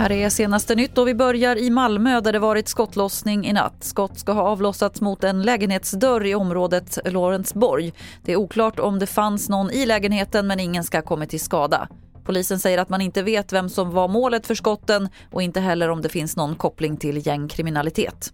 Här är senaste nytt och vi börjar i Malmö där det varit skottlossning i natt. Skott ska ha avlossats mot en lägenhetsdörr i området Lorensborg. Det är oklart om det fanns någon i lägenheten men ingen ska ha kommit till skada. Polisen säger att man inte vet vem som var målet för skotten och inte heller om det finns någon koppling till gängkriminalitet.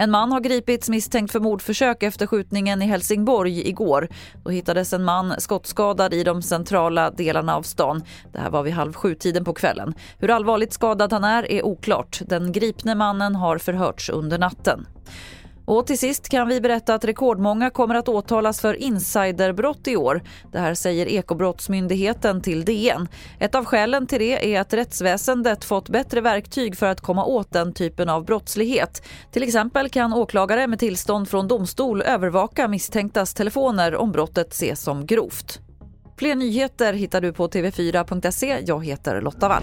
En man har gripits misstänkt för mordförsök efter skjutningen i Helsingborg igår. Då hittades en man skottskadad i de centrala delarna av stan. Det här var vid halv sju-tiden på kvällen. Hur allvarligt skadad han är är oklart. Den gripne mannen har förhörts under natten. Och till sist kan vi berätta att rekordmånga kommer att åtalas för insiderbrott i år. Det här säger Ekobrottsmyndigheten till DN. Ett av skälen till det är att rättsväsendet fått bättre verktyg för att komma åt den typen av brottslighet. Till exempel kan åklagare med tillstånd från domstol övervaka misstänktas telefoner om brottet ses som grovt. Fler nyheter hittar du på tv4.se. Jag heter Lotta Wall.